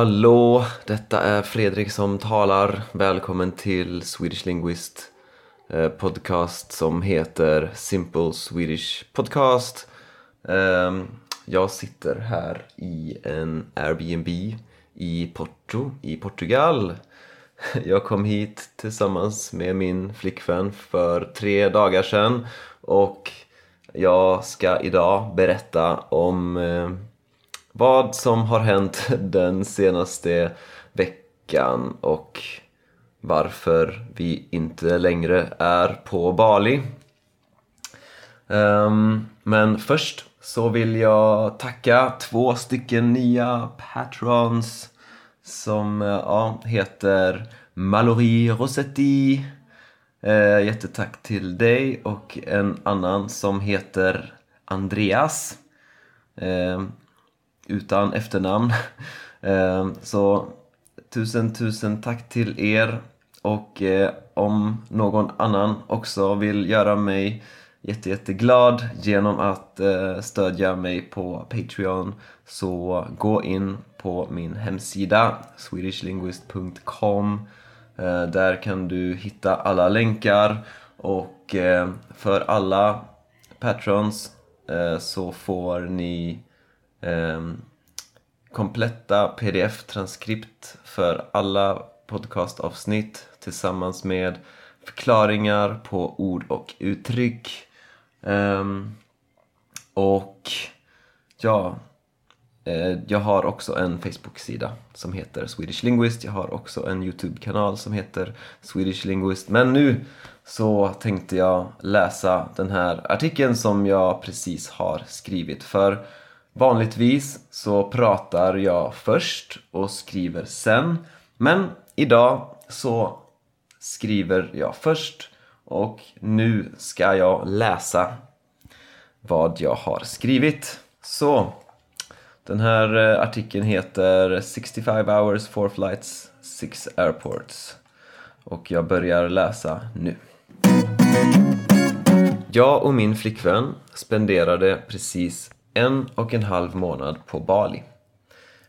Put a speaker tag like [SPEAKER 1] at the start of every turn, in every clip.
[SPEAKER 1] Hallå, detta är Fredrik som talar. Välkommen till Swedish Linguist eh, podcast som heter Simple Swedish Podcast. Ehm, jag sitter här i en Airbnb i Porto i Portugal. Jag kom hit tillsammans med min flickvän för tre dagar sedan och jag ska idag berätta om eh, vad som har hänt den senaste veckan och varför vi inte längre är på Bali. Um, men först så vill jag tacka två stycken nya patrons som eh, ja, heter Mallory Rossetti eh, Jättetack till dig och en annan som heter Andreas eh, utan efternamn. Eh, så tusen, tusen tack till er. Och eh, om någon annan också vill göra mig jätte, jätteglad genom att eh, stödja mig på Patreon så gå in på min hemsida swedishlinguist.com Där kan du hitta alla länkar. Och för alla patrons så får ni Ehm, kompletta pdf-transkript för alla podcastavsnitt tillsammans med förklaringar på ord och uttryck. Um, och ja, eh, jag har också en Facebook-sida som heter Swedish Linguist. Jag har också en YouTube-kanal som heter Swedish Linguist. Men nu så tänkte jag läsa den här artikeln som jag precis har skrivit. För Vanligtvis så pratar jag först och skriver sen men idag så skriver jag först och nu ska jag läsa vad jag har skrivit. Så, den här eh, artikeln heter 65 hours, 4 flights, 6 airports och jag börjar läsa nu. Jag och min flickvän spenderade precis en och en halv månad på Bali.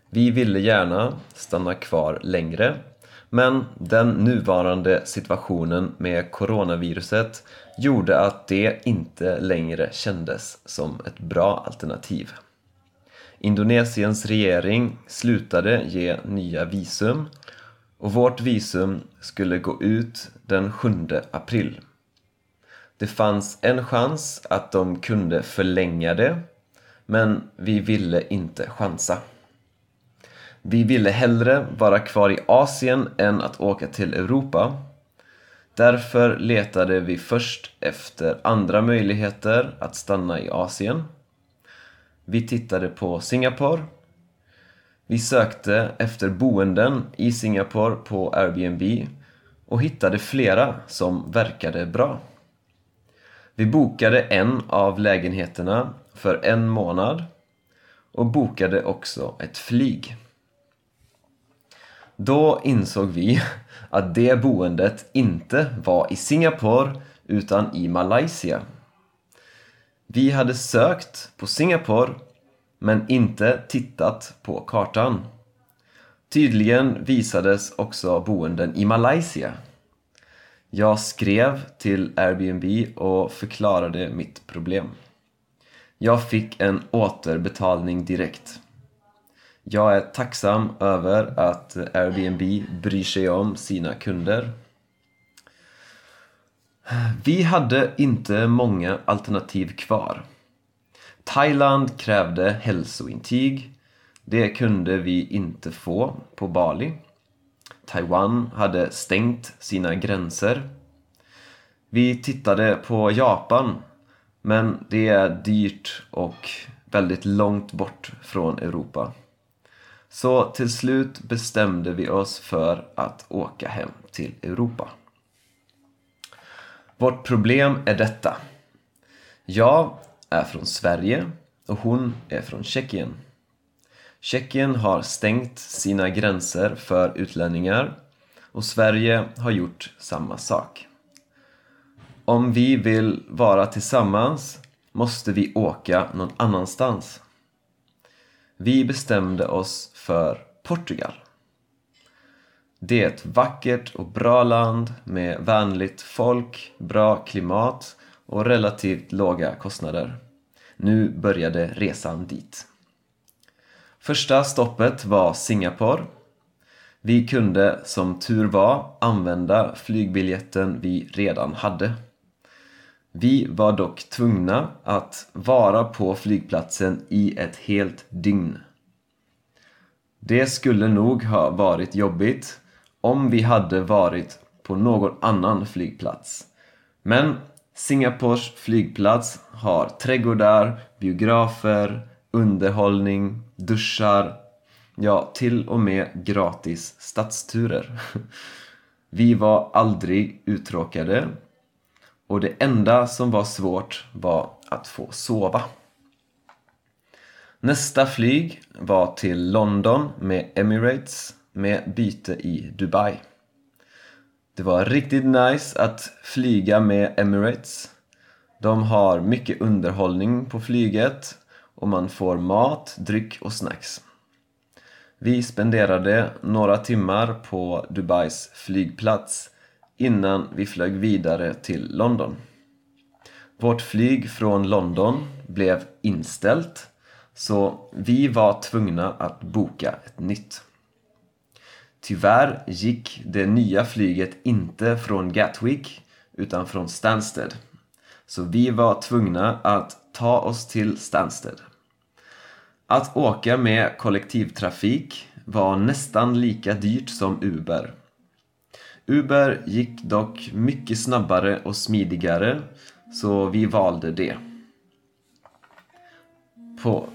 [SPEAKER 1] Vi ville gärna stanna kvar längre men den nuvarande situationen med coronaviruset gjorde att det inte längre kändes som ett bra alternativ. Indonesiens regering slutade ge nya visum och vårt visum skulle gå ut den 7 april. Det fanns en chans att de kunde förlänga det men vi ville inte chansa. Vi ville hellre vara kvar i Asien än att åka till Europa. Därför letade vi först efter andra möjligheter att stanna i Asien. Vi tittade på Singapore. Vi sökte efter boenden i Singapore på Airbnb och hittade flera som verkade bra. Vi bokade en av lägenheterna för en månad och bokade också ett flyg. Då insåg vi att det boendet inte var i Singapore utan i Malaysia. Vi hade sökt på Singapore men inte tittat på kartan. Tydligen visades också boenden i Malaysia. Jag skrev till Airbnb och förklarade mitt problem. Jag fick en återbetalning direkt. Jag är tacksam över att Airbnb bryr sig om sina kunder. Vi hade inte många alternativ kvar. Thailand krävde hälsointyg. Det kunde vi inte få på Bali. Taiwan hade stängt sina gränser. Vi tittade på Japan men det är dyrt och väldigt långt bort från Europa. Så till slut bestämde vi oss för att åka hem till Europa. Vårt problem är detta. Jag är från Sverige och hon är från Tjeckien. Tjeckien har stängt sina gränser för utlänningar och Sverige har gjort samma sak. Om vi vill vara tillsammans måste vi åka någon annanstans. Vi bestämde oss för Portugal. Det är ett vackert och bra land med vänligt folk, bra klimat och relativt låga kostnader. Nu började resan dit. Första stoppet var Singapore. Vi kunde som tur var använda flygbiljetten vi redan hade. Vi var dock tvungna att vara på flygplatsen i ett helt dygn. Det skulle nog ha varit jobbigt om vi hade varit på någon annan flygplats. Men Singapores flygplats har trädgårdar, biografer, underhållning, duschar, ja, till och med gratis stadsturer. Vi var aldrig uttråkade och det enda som var svårt var att få sova. Nästa flyg var till London med Emirates med byte i Dubai. Det var riktigt nice att flyga med Emirates. De har mycket underhållning på flyget och man får mat, dryck och snacks. Vi spenderade några timmar på Dubais flygplats innan vi flög vidare till London. Vårt flyg från London blev inställt så vi var tvungna att boka ett nytt. Tyvärr gick det nya flyget inte från Gatwick utan från Stansted. Så vi var tvungna att ta oss till Stansted. Att åka med kollektivtrafik var nästan lika dyrt som Uber. Uber gick dock mycket snabbare och smidigare så vi valde det. På,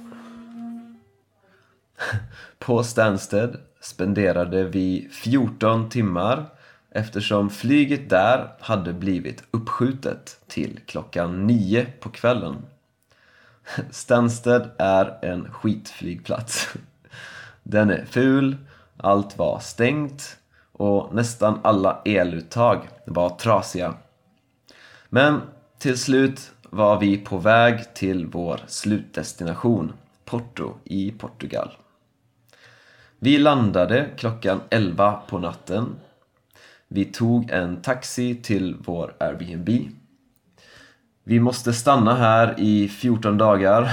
[SPEAKER 1] på Stansted spenderade vi 14 timmar eftersom flyget där hade blivit uppskjutet till klockan 9 på kvällen. Stansted är en skitflygplats. Den är ful, allt var stängt och nästan alla eluttag var trasiga. Men till slut var vi på väg till vår slutdestination, Porto i Portugal. Vi landade klockan 11 på natten. Vi tog en taxi till vår Airbnb. Vi måste stanna här i 14 dagar.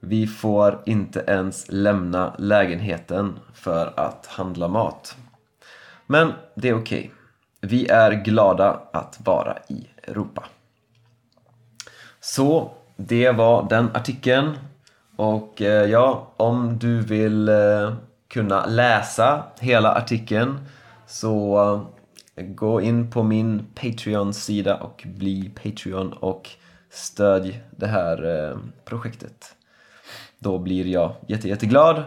[SPEAKER 1] Vi får inte ens lämna lägenheten för att handla mat. Men det är okej. Okay. Vi är glada att vara i Europa. Så, det var den artikeln. Och eh, ja, om du vill eh, kunna läsa hela artikeln så gå in på min Patreon-sida och bli Patreon och stödj det här eh, projektet. Då blir jag jätte, jätteglad.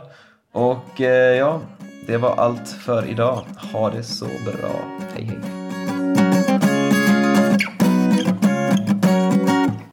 [SPEAKER 1] Och eh, ja, det var allt för idag. Ha det så bra. Hej hej!